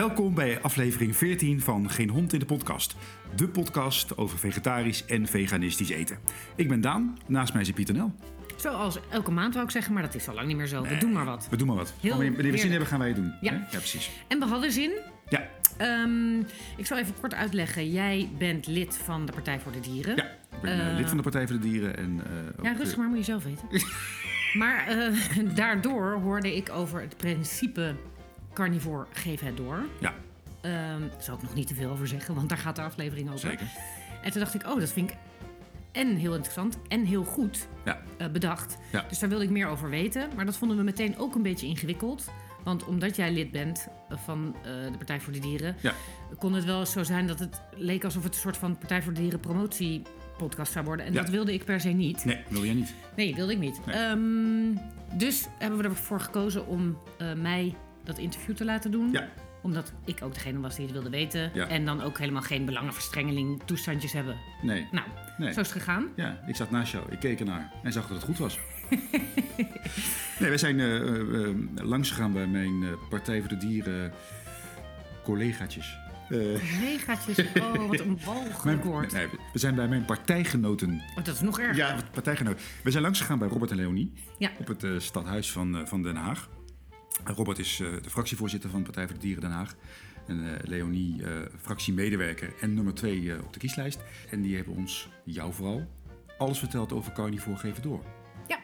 Welkom bij aflevering 14 van Geen Hond in de Podcast. De podcast over vegetarisch en veganistisch eten. Ik ben Daan, naast mij zit Pieter Nel. Zoals elke maand wou ik zeggen, maar dat is al lang niet meer zo. We doen maar wat. We doen maar wat. Heel wanneer we zin hebben, gaan wij het doen. Ja. Precies. En we hadden zin. Ja, Ehm, ik zal even kort uitleggen. Jij bent lid van de Partij voor de Dieren. ja. ik ben eh, lid van de Partij voor de Dieren. En, eh, Ja, rustig maar, moet je zelf weten. maar eh, daardoor hoorde ik over het principe carnivore geef het door. Ja, daar zal ik nog niet te veel over zeggen, want daar gaat de aflevering over. zeker. En toen dacht ik, oh, dat vind ik en heel interessant en heel goed Ja, eh, bedacht. Ja. Dus daar wilde ik meer over weten. Maar dat vonden we meteen ook een beetje ingewikkeld. Want omdat jij lid bent van eh, de Partij voor de Dieren, ja. kon het wel eens zo zijn dat het leek alsof het een soort van Partij voor de Dieren promotie podcast zou worden. En dat wilde ik per se niet. Nee, wil jij niet. Nee, wilde ik niet. Nee. Ehm, dus hebben we ervoor gekozen om eh, mij dat interview te laten doen. Ja, Omdat ik ook degene was die het wilde weten. Ja. En dan ook helemaal geen belangenverstrengeling toestandjes hebben. nee. Nou, Nee. zo is het gegaan. Ja, ik zat naast jou. Ik keek ernaar en zag dat het goed was. nee, we zijn eh eh, eh, langs gegaan bij mijn eh, Partij voor de Dieren collegaatjes. Eh, Regaatjes. Oh, wat een walgelijk woord. nee, we zijn bij mijn partijgenoten. Oh, dat is nog erger. Ja, partijgenoten. We zijn langs gegaan bij Robert en Leonie Ja. op het eh, stadhuis van, van Den Haag. Robert is eh, de fractievoorzitter van de Partij voor de Dieren Den Haag. En eh, Leonie, eh, fractiemedewerker en nummer twee op de kieslijst. En die hebben ons, jou vooral, alles verteld over carnivore geven door. Ja.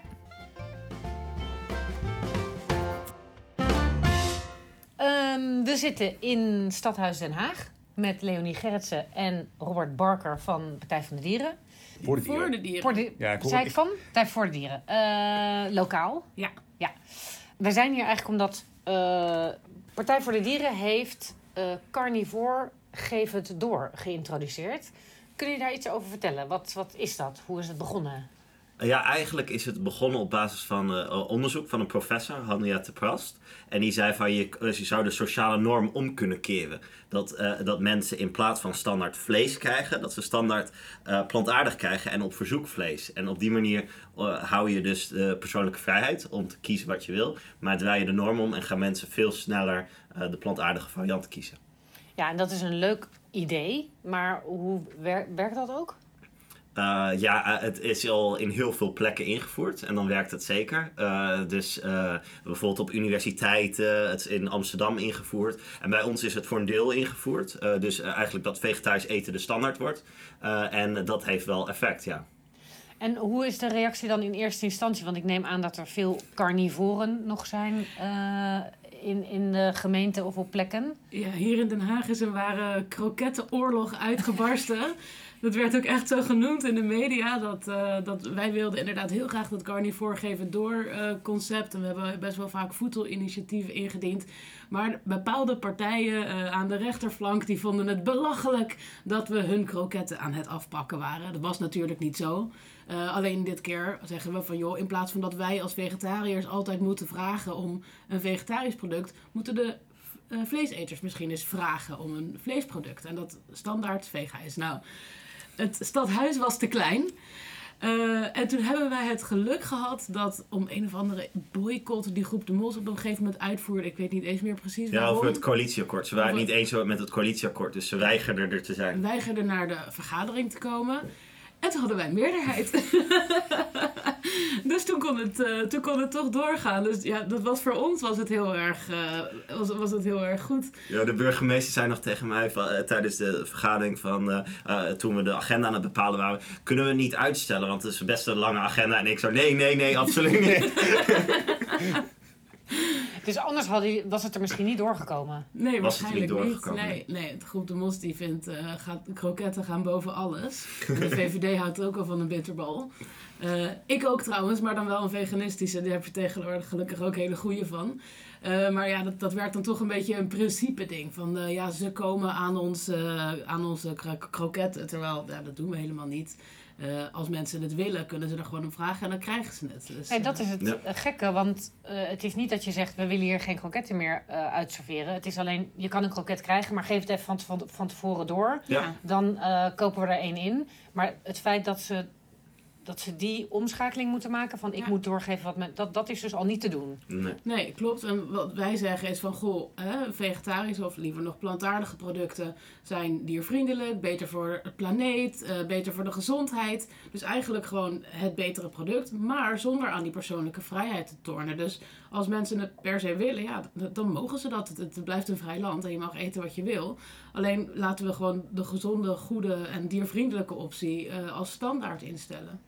Ehm, we zitten in Stadhuis Den Haag met Leonie Gerritsen en Robert Barker van Partij van de Dieren. Voor de Voor de dieren. Voor de, Ja, ik hoor- zei ik van? Partij voor de Dieren. Eh, lokaal. Ja. Ja. Wij zijn hier eigenlijk omdat eh, Partij voor de Dieren heeft eh carnivore geef door geïntroduceerd. Kun je daar iets over vertellen? Wat, wat is dat? Hoe is het begonnen? Ja, eigenlijk is het begonnen op basis van eh, onderzoek van een professor, Hania te Prast. En die zei van je, eh, je zou de sociale norm om kunnen keren. Dat, eh, dat mensen in plaats van standaard vlees krijgen, dat ze standaard eh, plantaardig krijgen en op verzoek vlees. En op die manier eh, hou je dus de persoonlijke vrijheid om te kiezen wat je wil. Maar draai je de norm om en gaan mensen veel sneller eh, de plantaardige variant kiezen. Ja, en dat is een leuk idee. Maar hoe wer- werkt dat ook? Eh, ja, eh, het is al in heel veel plekken ingevoerd en dan werkt het zeker. Eh, dus eh, bijvoorbeeld op universiteiten, het is in Amsterdam ingevoerd. En bij ons is het voor een deel ingevoerd. Eh, dus eigenlijk dat vegetarisch eten de standaard wordt. Eh, en dat heeft wel effect, ja. En hoe is de reactie dan in eerste instantie? Want ik neem aan dat er veel carnivoren nog zijn eh, in, in de gemeente of op plekken. Ja, hier in Den Haag is een ware krokettenoorlog uitgebarsten. dat werd ook echt zo genoemd in de media. Dat, eh, dat wij wilden inderdaad heel graag dat carnivore geven door eh, concept. En we hebben best wel vaak voedselinitiatieven ingediend. Maar bepaalde partijen eh, aan de rechterflank die vonden het belachelijk dat we hun kroketten aan het afpakken waren. Dat was natuurlijk niet zo. Alleen dit keer zeggen we van joh, in plaats van dat wij als vegetariërs altijd moeten vragen om een vegetarisch product, moeten de vleeseters misschien eens vragen om een vleesproduct. En dat standaard vega is. Nou, het stadhuis was te klein. Eh, en toen hebben wij het geluk gehad dat om een of andere boycott die groep de Mos op een gegeven moment uitvoerde. Ik weet niet eens meer precies Ja, waarom. over het coalitieakkoord. Ze waren het Over- niet eens met het coalitieakkoord, dus ze weigerden er te zijn. weigerden naar de vergadering te komen. En toen hadden wij meerderheid. kon, het, eh, toen kon het toch doorgaan. Dus ja, dat was voor ons was het heel erg, eh, was, was het heel erg goed. Ja, de burgemeester zei nog tegen mij van, eh, tijdens de vergadering van toen we de agenda aan het bepalen waren, kunnen we niet uitstellen, want het is best een lange agenda. En ik zo, nee, nee, nee, absoluut niet. Dus anders hadden jullie- was het er misschien niet doorgekomen. Nee, Was het waarschijnlijk niet niet. doorgekomen? Nee, nee, de groep de Mos die vindt, eh gaat, kroketten gaan boven alles. De VVD houdt ook al van een bitterbal. Eh, ik ook trouwens, maar dan wel een veganistische. Daar heb je tegenwoordig gelukkig ook hele goede van. Eh, maar ja, dat, dat werkt dan toch een beetje een principe ding. Van eh, ja, ze komen aan, ons, aan onze kro- kroketten. Terwijl, ja, dat doen we helemaal niet. Eh, als mensen het willen, kunnen ze er gewoon om vragen en dan krijgen ze het. Dus, dat eh, is het Ja. gekke, want eh, het is niet dat je zegt... we willen hier geen kroketten meer eh uitserveren. Het is alleen, je kan een kroket krijgen, maar geef het even van, van, van tevoren door. Ja. Dan eh, kopen we er één in. Maar het feit dat ze dat ze die omschakeling moeten maken van ik Ja. moet doorgeven wat men. Dat, dat is dus al niet te doen. Nee. Nee, klopt. En wat wij zeggen is van, goh, hè, vegetarische of liever nog plantaardige producten zijn diervriendelijk, beter voor het planeet, eh, beter voor de gezondheid. Dus eigenlijk gewoon het betere product, maar zonder aan die persoonlijke vrijheid te tornen. Dus als mensen het per se willen, ja, dan mogen ze dat. Het, het blijft een vrij land en je mag eten wat je wil. Alleen laten we gewoon de gezonde, goede en diervriendelijke optie eh, als standaard instellen.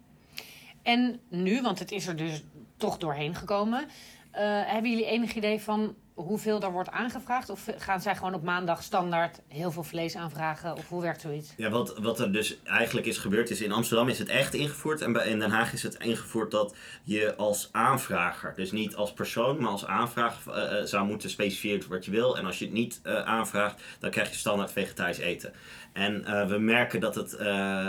En nu, want het is er dus toch doorheen gekomen. eh, hebben jullie enig idee van hoeveel er wordt aangevraagd? Of gaan zij gewoon op maandag standaard heel veel vlees aanvragen? Of hoe werkt zoiets? Ja, wat, wat er dus eigenlijk is gebeurd is in Amsterdam is het echt ingevoerd en in Den Haag is het ingevoerd dat je als aanvrager, dus niet als persoon, maar als aanvrager eh, eh, zou moeten specifieren wat je wil. En als je het niet eh, aanvraagt, dan krijg je standaard vegetarisch eten. En we merken dat het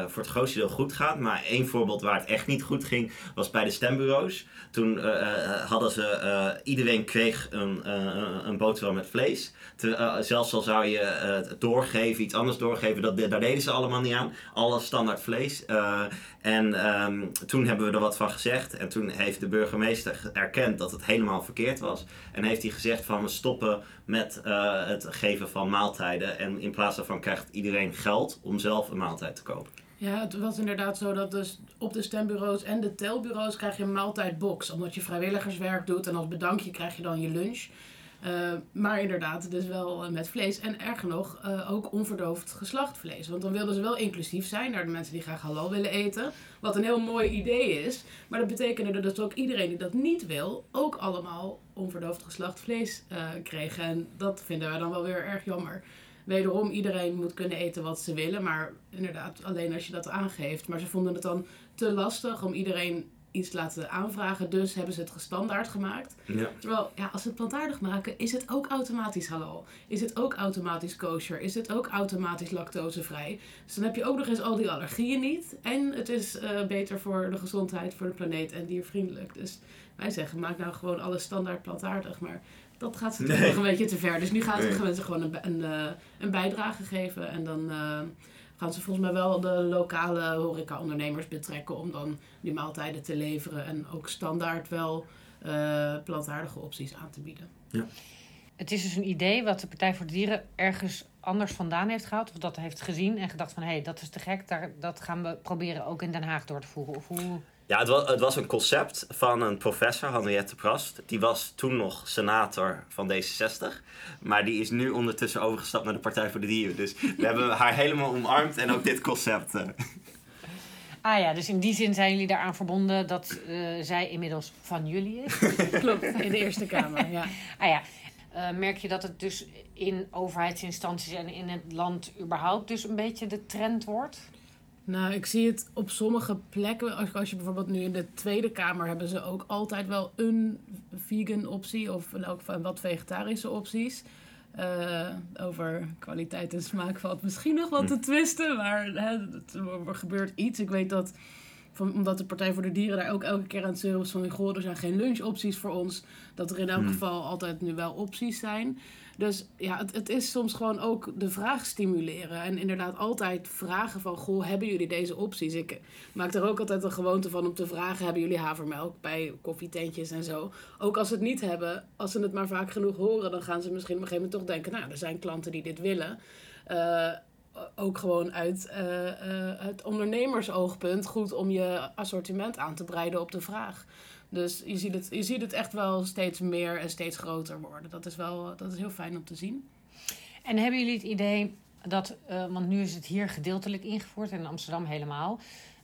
voor het grootste deel goed gaat. Maar één voorbeeld waar het echt niet goed ging, was bij de stembureaus. Toen eh, hadden ze, iedereen kreeg een, eh, een boterham met vlees. Eh, zelfs al zou je eh, het doorgeven, iets anders doorgeven, dat, daar deden ze allemaal niet aan. Alles standaard vlees. Eh, en ehm, toen hebben we er wat van gezegd. En toen heeft de burgemeester ge- erkend dat het helemaal verkeerd was. En heeft hij gezegd van we stoppen met eh, het geven van maaltijden. En in plaats daarvan krijgt iedereen geld om zelf een maaltijd te kopen. Ja, het was inderdaad zo dat dus op de stembureaus en de telbureaus krijg je een maaltijdbox. Omdat je vrijwilligerswerk doet en als bedankje krijg je dan je lunch. Eh, maar inderdaad, dus wel eh, met vlees. En erger nog, eh, ook onverdoofd geslachtvlees. Want dan wilden ze wel inclusief zijn naar de mensen die graag halal willen eten. Wat een heel mooi idee is. Maar dat betekende dus ook iedereen die dat niet wil, ook allemaal onverdoofd geslacht vlees eh kregen. En dat vinden wij dan wel weer erg jammer. Wederom, iedereen moet kunnen eten wat ze willen. Maar inderdaad, alleen als je dat aangeeft. Maar ze vonden het dan te lastig om iedereen iets te laten aanvragen. Dus hebben ze het gestandaard gemaakt. Ja. Terwijl, ja, als ze het plantaardig maken, is het ook automatisch halal. Is het ook automatisch kosher. Is het ook automatisch lactosevrij. Dus dan heb je ook nog eens al die allergieën niet. En het is eh, beter voor de gezondheid, voor de planeet en diervriendelijk. Dus wij zeggen, maak nou gewoon alles standaard plantaardig. Maar dat gaat ze toch nog een beetje te ver. Dus nu gaan Nee. ze mensen gewoon een, een, eh, een bijdrage geven. En dan eh, gaan ze volgens mij wel de lokale horecaondernemers betrekken om dan die maaltijden te leveren. En ook standaard wel eh, plantaardige opties aan te bieden. Het is dus een idee wat de Partij voor de Dieren ergens anders vandaan heeft gehaald. Of dat heeft gezien en gedacht van hé, hey, dat is te gek. Daar, dat gaan we proberen ook in Den Haag door te voeren. Of hoe... Ja, het was, het was een concept van een professor, Henriette Prast. Die was toen nog senator van D66. Maar die is nu ondertussen overgestapt naar de Partij voor de Dieren. Dus we hebben haar helemaal omarmd en ook dit concept. eh. Ah ja, dus in die zin zijn jullie daaraan verbonden dat eh, zij inmiddels van jullie is. Klopt, in de Eerste Kamer, ja. Ah ja, Eh, merk je dat het dus in overheidsinstanties en in het land überhaupt dus een beetje de trend wordt? Nou, ik zie het op sommige plekken. Als, als je bijvoorbeeld nu in de Tweede Kamer hebben ze ook altijd wel een vegan optie of ook van wat vegetarische opties. Eh, over kwaliteit en smaak valt misschien nog wat te twisten, maar hè, het- er gebeurt iets. Ik weet dat, van, omdat de Partij voor de Dieren daar ook elke keer aan het zeuren is van... Goh, er zijn geen lunchopties voor ons. Dat er in elk Hmm. geval altijd nu wel opties zijn. Dus ja, het, het is soms gewoon ook de vraag stimuleren. En inderdaad altijd vragen van... Goh, hebben jullie deze opties? Ik maak er ook altijd een gewoonte van om te vragen... Hebben jullie havermelk bij koffietentjes en zo? Ook als ze het niet hebben, als ze het maar vaak genoeg horen... dan gaan ze misschien op een gegeven moment toch denken... Nou, er zijn klanten die dit willen. Eh, ook gewoon uit eh, eh, het ondernemersoogpunt goed om je assortiment aan te breiden op de vraag. Dus je ziet, het, je ziet het echt wel steeds meer en steeds groter worden. Dat is wel dat is heel fijn om te zien. En hebben jullie het idee dat, eh, want nu is het hier gedeeltelijk ingevoerd en in Amsterdam helemaal.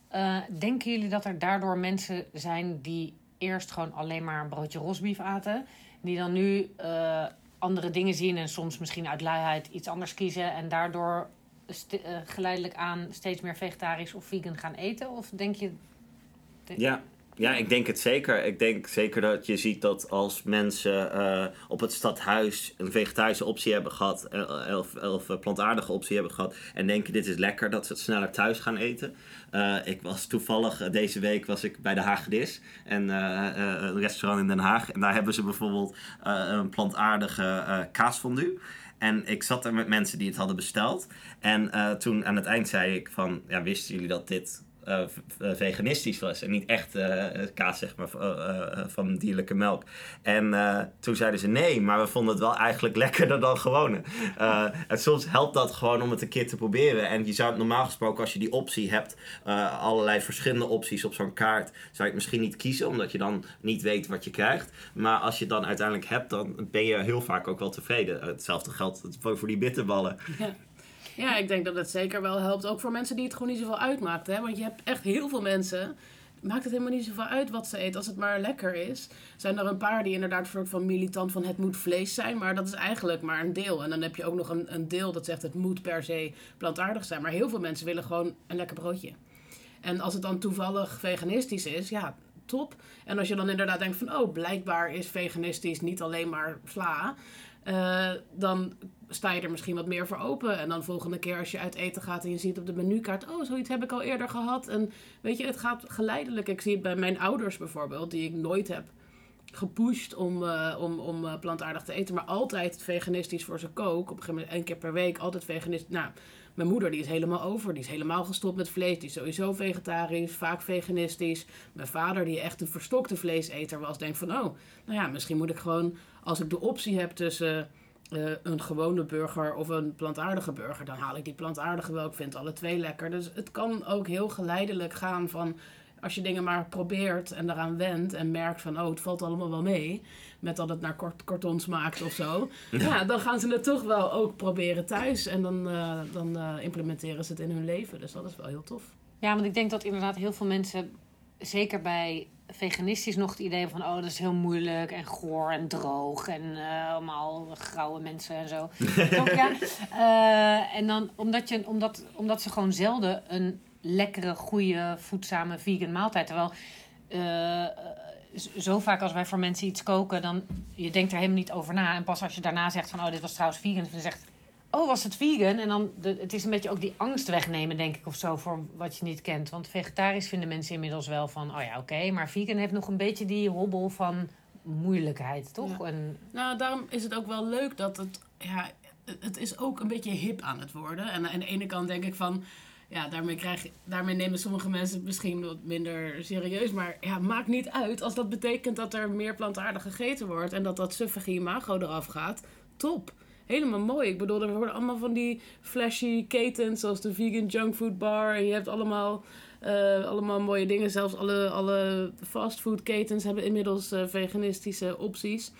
Eh, denken jullie dat er daardoor mensen zijn die eerst gewoon alleen maar een broodje rosbief aten, die dan nu eh, andere dingen zien en soms misschien uit luiheid iets anders kiezen en daardoor st- geleidelijk aan steeds meer vegetarisch of vegan gaan eten? Of denk je. Ja. Ja, ik denk het zeker. Ik denk zeker dat je ziet dat als mensen eh, op het stadhuis een vegetarische optie hebben gehad, eh, of, een plantaardige optie hebben gehad, en denken dit is lekker, dat ze het sneller thuis gaan eten. Eh, ik was toevallig, deze week was ik bij de Hagedis, en, een restaurant in Den Haag. En daar hebben ze bijvoorbeeld een plantaardige kaasfondue. En ik zat er met mensen die het hadden besteld. En toen aan het eind zei ik van, ja, wisten jullie dat dit eh, veganistisch was en niet echt eh, kaas zeg maar, eh, van dierlijke melk. En toen zeiden ze nee, maar we vonden het wel eigenlijk lekkerder dan gewone. En soms helpt dat gewoon om het een keer te proberen. En je zou normaal gesproken, als je die optie hebt, allerlei verschillende opties op zo'n kaart, zou je het misschien niet kiezen, omdat je dan niet weet wat je krijgt. Maar als je het dan uiteindelijk hebt, dan ben je heel vaak ook wel tevreden. Hetzelfde geldt voor die bitterballen. Ja, ik denk dat het zeker wel helpt. Ook voor mensen die het gewoon niet zoveel uitmaakt. Hè? Want je hebt echt heel veel mensen. Maakt het helemaal niet zoveel uit wat ze eten. Als het maar lekker is. Zijn er een paar die inderdaad soort van militant van het moet vlees zijn. Maar dat is eigenlijk maar een deel. En dan heb je ook nog een, een deel dat zegt het moet per se plantaardig zijn. Maar heel veel mensen willen gewoon een lekker broodje. En als het dan toevallig veganistisch is, ja, top. En als je dan inderdaad denkt van, oh, blijkbaar is veganistisch niet alleen maar sla. Eh, dan sta je er misschien wat meer voor open. En dan volgende keer als je uit eten gaat en je ziet op de menukaart... oh, zoiets heb ik al eerder gehad. En weet je, het gaat geleidelijk. Ik zie het bij mijn ouders bijvoorbeeld, die ik nooit heb gepusht om, eh, om, om eh, plantaardig te eten. Maar altijd veganistisch voor ze kook. Op een gegeven moment één keer per week altijd veganistisch. Nou, mijn moeder die is helemaal over. Die is helemaal gestopt met vlees. Die is sowieso vegetarisch, vaak veganistisch. Mijn vader die echt een verstokte vleeseter was. Denkt van, oh, nou ja, misschien moet ik gewoon... Als ik de optie heb tussen eh, een gewone burger of een plantaardige burger... dan haal ik die plantaardige wel. Ik vind alle twee lekker. Dus het kan ook heel geleidelijk gaan van... Als je dingen maar probeert en daaraan wendt en merkt van... oh, het valt allemaal wel mee... met dat het naar kort, karton smaakt of zo... Ja. dan gaan ze het toch wel ook proberen thuis. En dan, eh, dan eh, implementeren ze het in hun leven. Dus dat is wel heel tof. Ja, want ik denk dat inderdaad heel veel mensen, zeker bij veganistisch, nog het idee hebben van: oh, dat is heel moeilijk en goor en droog en eh, allemaal grauwe mensen en zo. Toch, ja? Eh, en dan omdat, je, omdat, omdat ze gewoon zelden een lekkere, goede, voedzame vegan maaltijd. Terwijl. eh, z- zo vaak als wij voor mensen iets koken, dan je denkt er helemaal niet over na. En pas als je daarna zegt van, oh, dit was trouwens vegan. Dan zegt, oh, was het vegan? En dan, de, het is een beetje ook die angst wegnemen, denk ik, of zo, voor wat je niet kent. Want vegetarisch vinden mensen inmiddels wel van, oh ja, oké. maar vegan heeft nog een beetje die hobbel van moeilijkheid, toch? Ja. En, Nou, daarom is het ook wel leuk dat het... Ja, het is ook een beetje hip aan het worden. En aan de ene kant denk ik van... Ja, daarmee, krijg, daarmee nemen sommige mensen het misschien wat minder serieus. Maar ja, maakt niet uit. Als dat betekent dat er meer plantaardig gegeten wordt... en dat dat suffige imago eraf gaat, top. Helemaal mooi. Ik bedoel, er worden allemaal van die flashy ketens... zoals de Vegan Junk Food Bar. En je hebt allemaal, eh, allemaal mooie dingen. Zelfs alle, alle fastfoodketens hebben inmiddels eh, veganistische opties.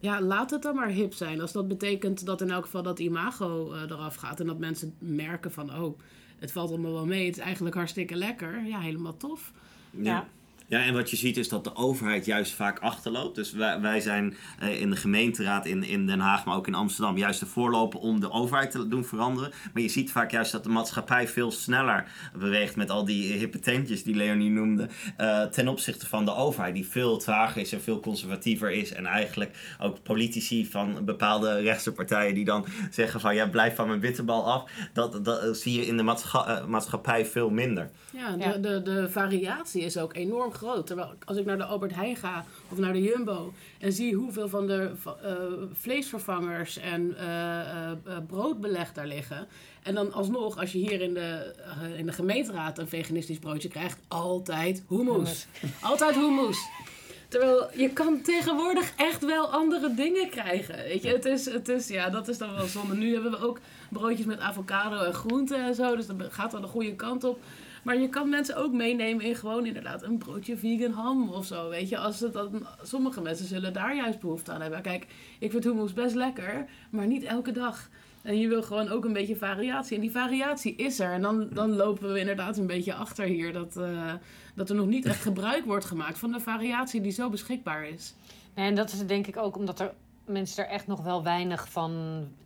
Ja, laat het dan maar hip zijn. Als dat betekent dat in elk geval dat imago eh, eraf gaat. En dat mensen merken van, oh, het valt allemaal wel mee. Het is eigenlijk hartstikke lekker. Ja, helemaal tof. ja. Ja, en wat je ziet is dat de overheid juist vaak achterloopt. Dus wij, wij zijn eh, in de gemeenteraad in, in Den Haag, maar ook in Amsterdam, juist de voorloper om de overheid te doen veranderen. Maar je ziet vaak juist dat de maatschappij veel sneller beweegt met al die hippe tentjes die Leonie noemde. eh, ten opzichte van de overheid, die veel trager is en veel conservatiever is. En eigenlijk ook politici van bepaalde rechtse partijen die dan zeggen van ja, blijf van mijn bitterbal af. Dat, dat zie je in de maatscha- eh, maatschappij veel minder. Ja, de, Ja. De, de variatie is ook enorm groot. Terwijl als ik naar de Albert Heijn ga of naar de Jumbo en zie hoeveel van de eh, vleesvervangers en eh, broodbeleg daar liggen. En dan alsnog, als je hier in de, in de gemeenteraad een veganistisch broodje krijgt, altijd hummus. Altijd hummus. Terwijl je kan tegenwoordig echt wel andere dingen krijgen. Weet je, het is, het is, ja, dat is dan wel zonde. Nu hebben we ook broodjes met avocado en groenten en zo. Dus dat gaat wel de goede kant op. Maar je kan mensen ook meenemen in gewoon inderdaad een broodje vegan ham of zo. Weet je, als het dan, sommige mensen zullen daar juist behoefte aan hebben. Kijk, ik vind hummus best lekker, maar niet elke dag. En je wil gewoon ook een beetje variatie. En die variatie is er. En dan, dan lopen we inderdaad een beetje achter hier. Dat, eh, dat er nog niet echt gebruik wordt gemaakt van de variatie die zo beschikbaar is. En dat is denk ik ook omdat er mensen er echt nog wel weinig van,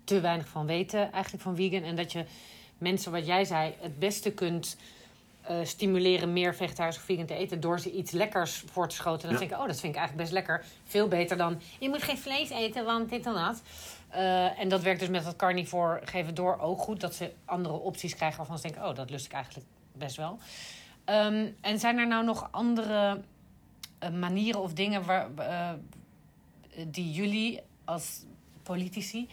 te weinig van weten, eigenlijk van vegan. En dat je mensen, wat jij zei, het beste kunt eh, stimuleren meer vegetarisch of vegan te eten door ze iets lekkers voor te schoten. En dan Ja. denk ik, oh, dat vind ik eigenlijk best lekker. Veel beter dan, je moet geen vlees eten, want dit en dat. Eh, en dat werkt dus met dat carnivore geven door ook goed. Dat ze andere opties krijgen waarvan ze denken, oh, dat lust ik eigenlijk best wel. Ehm, en zijn er nou nog andere eh, manieren of dingen waar, die jullie als politici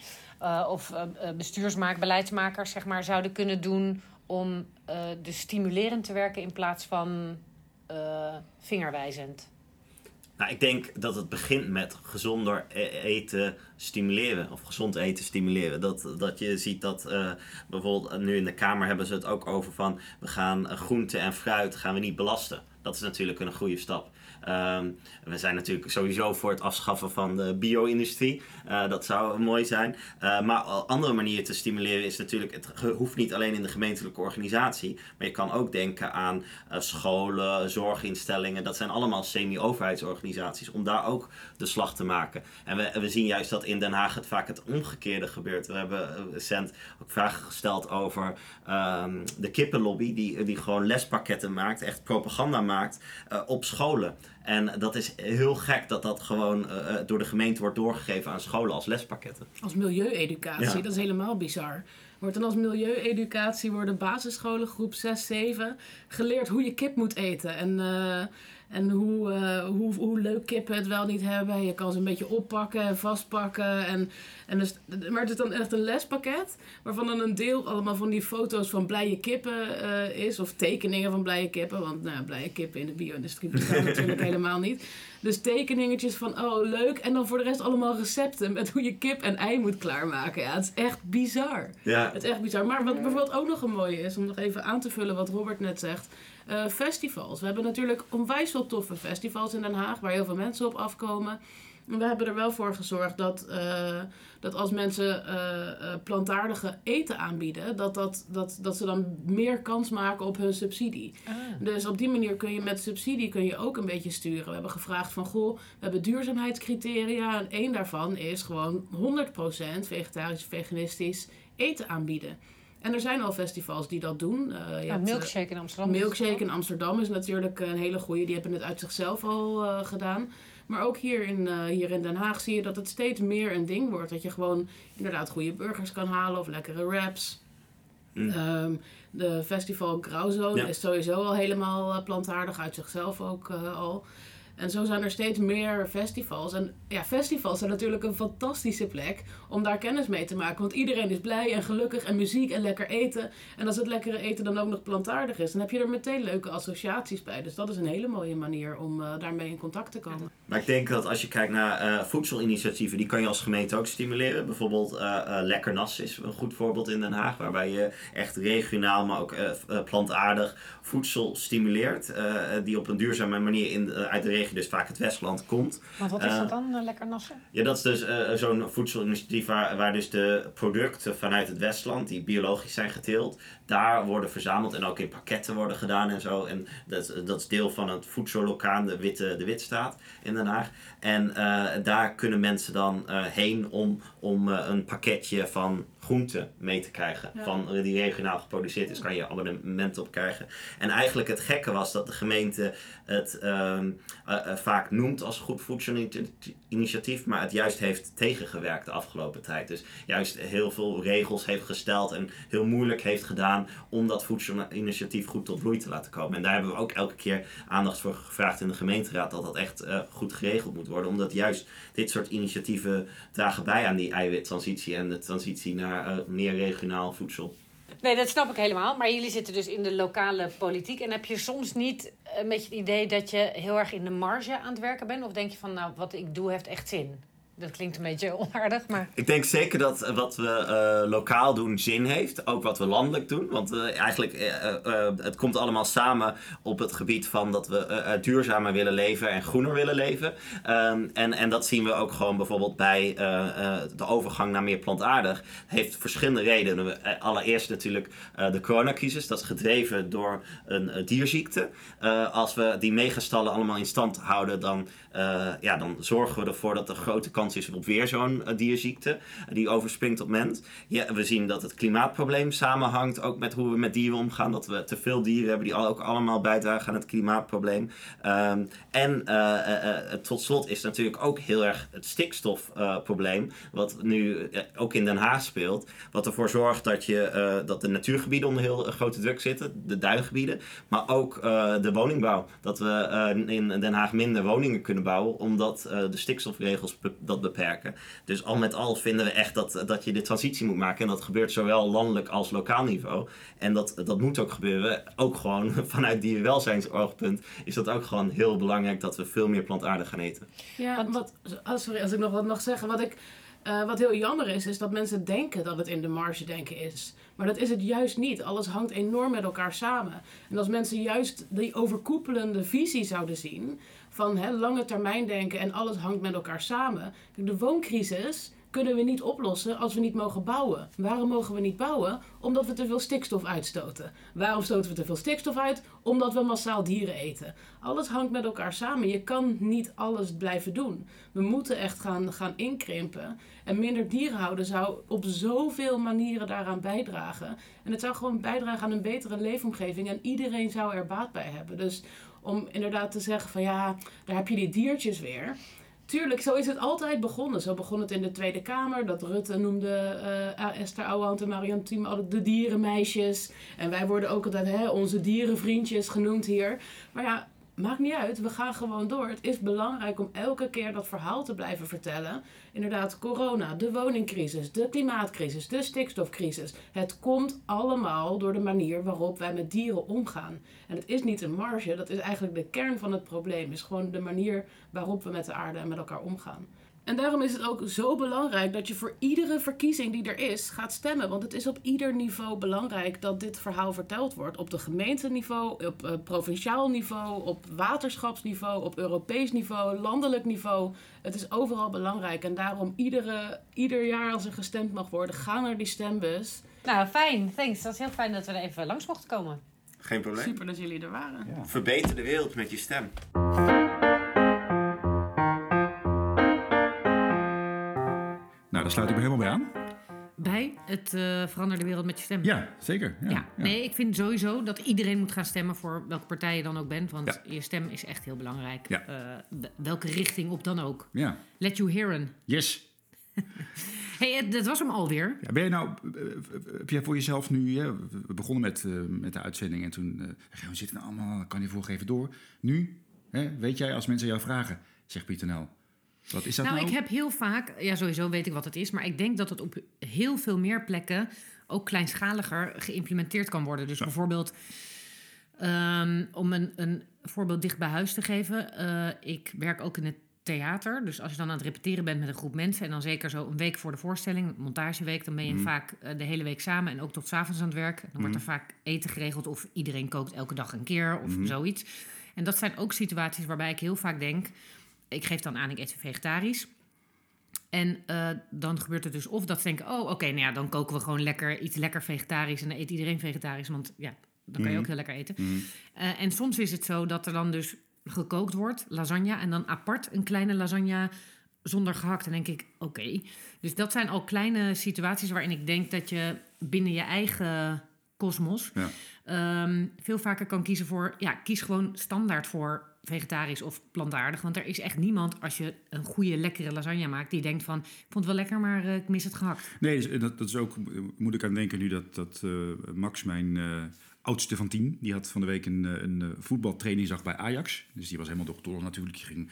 of bestuursmaak, beleidsmakers zeg maar, zouden kunnen doen om uh, dus stimulerend te werken in plaats van uh, vingerwijzend? Nou, ik denk dat het begint met gezonder e-, eten stimuleren. Of gezond eten stimuleren. Dat, dat je ziet dat uh, bijvoorbeeld nu in de Kamer hebben ze het ook over van... we gaan groente en fruit gaan we niet belasten. Dat is natuurlijk een goede stap. Um, we zijn natuurlijk sowieso voor het afschaffen van de bio-industrie. Uh, dat zou mooi zijn. Uh, maar andere manieren te stimuleren is natuurlijk, het hoeft niet alleen in de gemeentelijke organisatie, maar je kan ook denken aan uh, scholen, zorginstellingen. Dat zijn allemaal semi-overheidsorganisaties, om daar ook de slag te maken. En we, we zien juist dat in Den Haag het vaak het omgekeerde gebeurt. We hebben recent ook vragen gesteld over um, de kippenlobby, die, die gewoon lespakketten maakt, echt propaganda maakt op scholen. En dat is heel gek dat dat gewoon uh, door de gemeente wordt doorgegeven aan scholen als lespakketten. Als milieueducatie, dat is helemaal bizar. Wordt dan als milieueducatie worden basisscholen groep 6, 7 geleerd hoe je kip moet eten. En en hoe, uh, hoe, hoe leuk kippen het wel niet hebben. Je kan ze een beetje oppakken en vastpakken. En, en dus, maar het is dan echt een lespakket. Waarvan dan een deel allemaal van die foto's van blije kippen uh, is. Of tekeningen van blije kippen. Want nou, blije kippen in de bio-industrie bestaan natuurlijk helemaal niet. Dus tekeningetjes van oh leuk. En dan voor de rest allemaal recepten met hoe je kip en ei moet klaarmaken. Ja, het is echt bizar. Ja. Het is echt bizar. Maar wat bijvoorbeeld ook nog een mooie is. Om nog even aan te vullen wat Robert net zegt uh, festivals. We hebben natuurlijk onwijs veel toffe festivals in Den Haag waar heel veel mensen op afkomen. En we hebben er wel voor gezorgd dat, uh, dat als mensen uh, plantaardige eten aanbieden, dat, dat, dat, dat ze dan meer kans maken op hun subsidie. Ah. Dus op die manier kun je met subsidie kun je ook een beetje sturen. We hebben gevraagd van goh, we hebben duurzaamheidscriteria en één daarvan is gewoon 100% vegetarisch, veganistisch eten aanbieden. En er zijn al festivals die dat doen. Uh, ja, Milkshake in Amsterdam. Milkshake in Amsterdam is natuurlijk een hele goede. Die hebben het uit zichzelf al uh, gedaan. Maar ook hier in, uh, hier in Den Haag zie je dat het steeds meer een ding wordt. Dat je gewoon inderdaad goede burgers kan halen of lekkere wraps. Mm. Um, de festival Grauwzone ja. is sowieso al helemaal plantaardig uit zichzelf ook al. En zo zijn er steeds meer festivals. En ja, festivals zijn natuurlijk een fantastische plek om daar kennis mee te maken. Want iedereen is blij en gelukkig en muziek en lekker eten. En als het lekkere eten dan ook nog plantaardig is, dan heb je er meteen leuke associaties bij. Dus dat is een hele mooie manier om uh, daarmee in contact te komen. Maar ik denk dat als je kijkt naar uh, voedselinitiatieven, die kan je als gemeente ook stimuleren. Bijvoorbeeld uh, Lekker Nas is een goed voorbeeld in Den Haag, waarbij je echt regionaal, maar ook plantaardig voedsel stimuleert. die op een duurzame manier in, uit de dus vaak het Westland komt. Want wat is dat eh, dan, uh, lekker nassen? Ja, dat is dus uh, zo'n voedselinitiatief waar, waar dus de producten vanuit het Westland, die biologisch zijn geteeld, daar worden verzameld en ook in pakketten worden gedaan en zo. En dat, dat is deel van het voedsellokaal, de Witte de Witstraat in Den Haag. En daar kunnen mensen dan heen om, om een pakketje van groenten mee te krijgen. Van die regionaal geproduceerd is, kan je abonnement op krijgen. En eigenlijk het gekke was dat de gemeente het ehm, eh, eh, vaak noemt als goed voedselinitiatief, maar het juist heeft tegengewerkt de afgelopen tijd. Dus juist heel veel regels heeft gesteld en heel moeilijk heeft gedaan om dat voedselinitiatief goed tot bloei te laten komen. En daar hebben we ook elke keer aandacht voor gevraagd in de gemeenteraad dat dat echt uh, goed geregeld moet worden, omdat juist dit soort initiatieven dragen bij aan die eiwittransitie en de transitie naar meer regionaal voedsel. Nee, dat snap ik helemaal. Maar jullie zitten dus in de lokale politiek. En heb je soms niet een beetje het idee dat je heel erg in de marge aan het werken bent? Of denk je van, nou, wat ik doe heeft echt zin? Dat klinkt een beetje onaardig, maar... Ik denk zeker dat wat we uh, lokaal doen zin heeft. Ook wat we landelijk doen. Want uh, eigenlijk, uh, het komt allemaal samen op het gebied van dat we duurzamer willen leven en groener willen leven. Um, en, en dat zien we ook gewoon bijvoorbeeld bij de overgang naar meer plantaardig. heeft verschillende redenen. Allereerst natuurlijk de coronacrisis. Dat is gedreven door een dierziekte. als we die megastallen allemaal in stand houden, dan, ja, dan zorgen we ervoor dat de grote kans is op weer zo'n uh, dierziekte die overspringt op mens. Ja, we zien dat het klimaatprobleem samenhangt ook met hoe we met dieren omgaan. Dat we te veel dieren hebben die ook allemaal bijdragen aan het klimaatprobleem. Um, en uh, tot slot is natuurlijk ook heel erg het stikstofprobleem, wat nu ook in Den Haag speelt. Wat ervoor zorgt dat, je, dat de natuurgebieden onder heel grote druk zitten, de duingebieden, maar ook de woningbouw. Dat we in Den Haag minder woningen kunnen bouwen, omdat de stikstofregels dat beperken. Dus al met al vinden we echt dat, dat je de transitie moet maken. En dat gebeurt zowel landelijk als lokaal niveau. En dat, dat moet ook gebeuren. Ook gewoon vanuit dierenwelzijnsoogpunt is dat ook gewoon heel belangrijk dat we veel meer plantaardig gaan eten. Ja, wat, oh, sorry als ik nog wat mag zeggen. Wat, ik, uh, wat heel jammer is, is dat mensen denken dat het in de marge denken is. Maar dat is het juist niet. Alles hangt enorm met elkaar samen. En als mensen juist die overkoepelende visie zouden zien van hè, lange termijn denken en alles hangt met elkaar samen. De wooncrisis kunnen we niet oplossen als we niet mogen bouwen. Waarom mogen we niet bouwen? Omdat we te veel stikstof uitstoten. Waarom stoten we te veel stikstof uit? Omdat we massaal dieren eten. Alles hangt met elkaar samen. Je kan niet alles blijven doen. We moeten echt gaan, gaan inkrimpen. En minder dieren houden zou op zoveel manieren daaraan bijdragen. En het zou gewoon bijdragen aan een betere leefomgeving. En iedereen zou er baat bij hebben. Dus om inderdaad te zeggen van ja, daar heb je die diertjes weer. Tuurlijk, zo is het altijd begonnen. Zo begon het in de Tweede Kamer. Dat Rutte noemde uh, Esther Ouwehand en Marianne Thieme altijd de dierenmeisjes. En wij worden ook altijd hè, onze dierenvriendjes genoemd hier. Maar ja, maakt niet uit. We gaan gewoon door. Het is belangrijk om elke keer dat verhaal te blijven vertellen. Inderdaad, corona, de woningcrisis, de klimaatcrisis, de stikstofcrisis. Het komt allemaal door de manier waarop wij met dieren omgaan. En het is niet een marge, dat is eigenlijk de kern van het probleem. is gewoon de manier waarop we met de aarde en met elkaar omgaan. En daarom is het ook zo belangrijk dat je voor iedere verkiezing die er is gaat stemmen. Want het is op ieder niveau belangrijk dat dit verhaal verteld wordt. Op de gemeenteniveau, op uh, provinciaal niveau, op waterschapsniveau, op Europees niveau, landelijk niveau. Het is overal belangrijk. En daarom iedere, ieder jaar als er gestemd mag worden, ga naar die stembus. Nou, fijn. Thanks. Dat is heel fijn dat we er even langs mochten komen. Geen probleem. Super dat jullie er waren. Ja. Verbeter de wereld met je stem. Daar sluit ik me helemaal bij aan. Bij het uh, verander de wereld met je stem. Ja, zeker. Ja, ja. Nee, ik vind sowieso dat iedereen moet gaan stemmen voor welke partij je dan ook bent. Want je stem is echt heel belangrijk. Uh, welke richting op dan ook. Ja. Let you hearen. Yes. hey, dat was hem alweer. Ja, ben je nou, eh, heb jij voor jezelf nu, we begonnen met, met de uitzending en toen, uh, we zitten nou allemaal, kan je voorgeven door. Nu, hè, weet jij als mensen jou vragen, zegt Pieter Nel, wat is dat nou, nou? ik heb heel vaak, ja, sowieso weet ik wat het is, maar ik denk dat het op heel veel meer plekken ook kleinschaliger geïmplementeerd kan worden. Dus bijvoorbeeld, um, om een, een voorbeeld dicht bij huis te geven, uh, ik werk ook in het theater. Dus als je dan aan het repeteren bent met een groep mensen en dan zeker zo een week voor de voorstelling, montageweek, dan ben je Mhm. vaak uh, de hele week samen en ook tot 's avonds aan het werk. Dan wordt er vaak eten geregeld of iedereen kookt elke dag een keer of Mhm. zoiets. En dat zijn ook situaties waarbij ik heel vaak denk ik geef dan aan, ik eet vegetarisch. En uh, dan gebeurt het dus of dat ze denken, oh oké, okay, nou ja, dan koken we gewoon lekker iets lekker vegetarisch en dan eet iedereen vegetarisch, want ja, dan kan je ook heel lekker eten. Mhm. Uh, en soms is het zo dat er dan dus gekookt wordt, lasagne, en dan apart een kleine lasagne zonder gehakt. Dan denk ik, oké. Okay. Dus dat zijn al kleine situaties waarin ik denk dat je binnen je eigen kosmos ja. um, veel vaker kan kiezen voor, ja, kies gewoon standaard voor vegetarisch of plantaardig. Want er is echt niemand, als je een goede, lekkere lasagne maakt, die denkt van, ik vond het wel lekker, maar uh, ik mis het gehakt. Nee, dus, dat, dat, is ook, moet ik aan denken nu dat, dat Max, mijn oudste van tien, die had van de week een, een voetbaltrainingsdag bij Ajax. Dus die was helemaal dokter natuurlijk. Die ging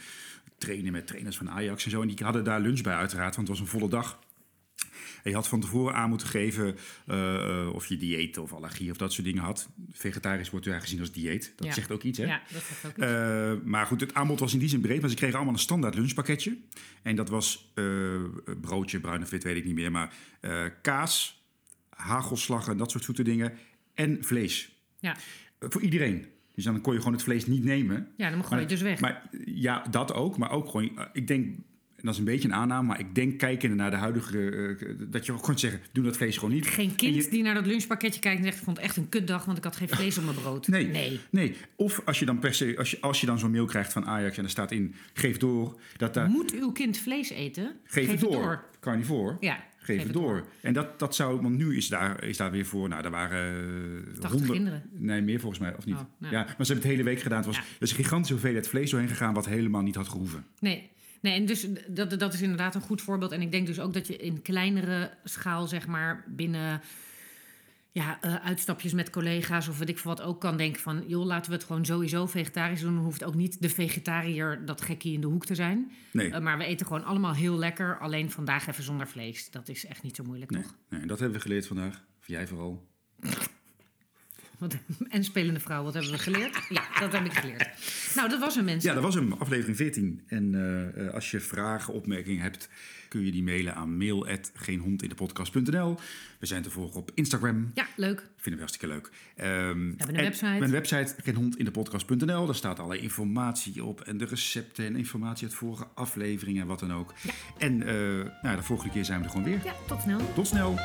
trainen met trainers van Ajax en zo. En die hadden daar lunch bij uiteraard, want het was een volle dag. En je had van tevoren aan moeten geven uh, of je dieet of allergie of dat soort dingen had. Vegetarisch wordt ja gezien als dieet. Dat ja. zegt ook iets, hè? Ja, dat zegt ook iets. Uh, maar goed, het aanbod was in die zin breed. Maar ze kregen allemaal een standaard lunchpakketje. En dat was uh, broodje, bruin of wit, weet ik niet meer. Maar kaas, hagelslagen, dat soort zoete dingen. En vlees. Ja. voor iedereen. Dus dan kon je gewoon het vlees niet nemen. Ja, dan gooi je het dus weg. Maar ja, dat ook. Maar ook gewoon, ik denk en dat is een beetje een aanname, maar ik denk kijkende naar de huidige... Uh, dat je ook gewoon zeggen, doe dat vlees gewoon niet. Geen kind je, die naar dat lunchpakketje kijkt en zegt... ik vond het echt een kutdag, want ik had geen vlees op mijn brood. Nee, nee. nee. Of als je dan per se, als je, als je dan zo'n mail krijgt van Ajax... en er staat in, geef door... Dat daar, Moet uw kind vlees eten? Geef, het door. door. Carnivore. Ja. Geef, geef het door. door. En dat, dat zou, want nu is daar, is daar weer voor, nou, daar waren uh, honderd, kinderen. Nee, meer volgens mij, of niet? Oh, ja. ja. maar ze hebben het hele week gedaan. Het was, ja. er is een gigantische hoeveelheid vlees doorheen gegaan, wat helemaal niet had gehoeven. Nee. Nee, en dus dat, dat is inderdaad een goed voorbeeld. En ik denk dus ook dat je in kleinere schaal, zeg maar, binnen ja, eh, uitstapjes met collega's of weet ik veel wat ook kan denken van... joh, laten we het gewoon sowieso vegetarisch doen. Dan hoeft ook niet de vegetariër dat gekkie in de hoek te zijn. Nee, Eh, maar we eten gewoon allemaal heel lekker. Alleen vandaag even zonder vlees. Dat is echt niet zo moeilijk, nee, toch? nee, en dat hebben we geleerd vandaag. Of jij vooral. Wat, en spelende vrouw, wat hebben we geleerd? Ja, dat heb ik geleerd. Nou, dat was een mensen. Ja, dat was hem, aflevering 14. En eh, eh, als je vragen, opmerkingen hebt, kun je die mailen aan mail.geenhondindepodcast.nl. We zijn te volgen op Instagram. Ja, leuk. Vinden we hartstikke leuk. Ehm, hebben een en- website. We hebben een website, geenhondindepodcast.nl. Daar staat alle informatie op. En de recepten en informatie uit vorige afleveringen en wat dan ook. En eh, nou, de volgende keer zijn we er gewoon weer. Ja, tot snel. Tot snel.